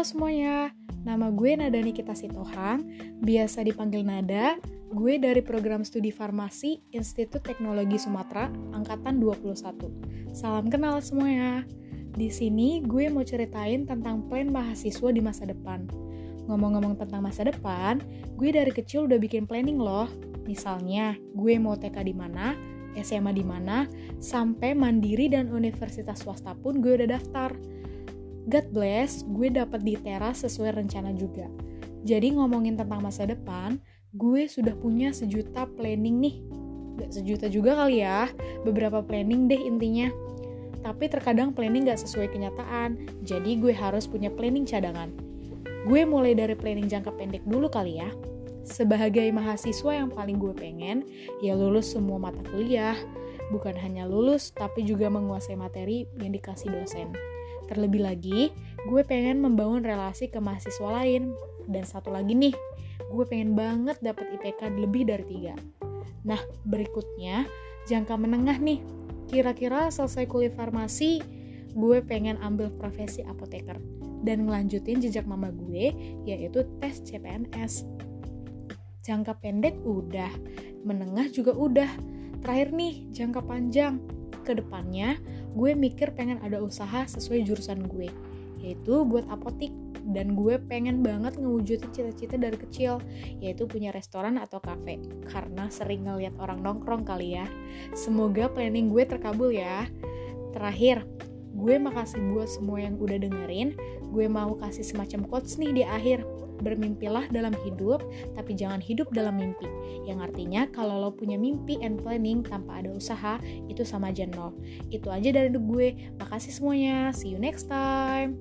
Halo semuanya, nama gue Nada Nikita Sitohang, biasa dipanggil Nada. Gue dari program studi farmasi Institut Teknologi Sumatera, angkatan 21. Salam kenal semuanya. Di sini gue mau ceritain tentang plan mahasiswa di masa depan. Ngomong-ngomong tentang masa depan, gue dari kecil udah bikin planning loh. Misalnya, gue mau TK di mana, SMA di mana, sampai mandiri dan universitas swasta pun gue udah daftar. God bless, gue dapet di teras sesuai rencana juga. Jadi ngomongin tentang masa depan, gue sudah punya sejuta planning nih. Gak sejuta juga kali ya, beberapa planning deh intinya. Tapi terkadang planning gak sesuai kenyataan, jadi gue harus punya planning cadangan. Gue mulai dari planning jangka pendek dulu kali ya. Sebagai mahasiswa yang paling gue pengen, ya lulus semua mata kuliah. Bukan hanya lulus, tapi juga menguasai materi yang dikasih dosen. Terlebih lagi, gue pengen membangun relasi ke mahasiswa lain. Dan satu lagi nih, gue pengen banget dapat IPK lebih dari tiga. Nah, berikutnya, jangka menengah nih. Kira-kira selesai kuliah farmasi, gue pengen ambil profesi apoteker dan ngelanjutin jejak mama gue, yaitu tes CPNS. Jangka pendek udah, menengah juga udah. Terakhir nih, jangka panjang. Ke depannya, gue mikir pengen ada usaha sesuai jurusan gue, yaitu buat apotik. Dan gue pengen banget ngewujudin cita-cita dari kecil, yaitu punya restoran atau kafe. Karena sering ngeliat orang nongkrong kali ya. Semoga planning gue terkabul ya. Terakhir, gue makasih buat semua yang udah dengerin. Gue mau kasih semacam quotes nih di akhir bermimpilah dalam hidup, tapi jangan hidup dalam mimpi. Yang artinya kalau lo punya mimpi and planning tanpa ada usaha, itu sama aja nol. Itu aja dari gue. Makasih semuanya. See you next time.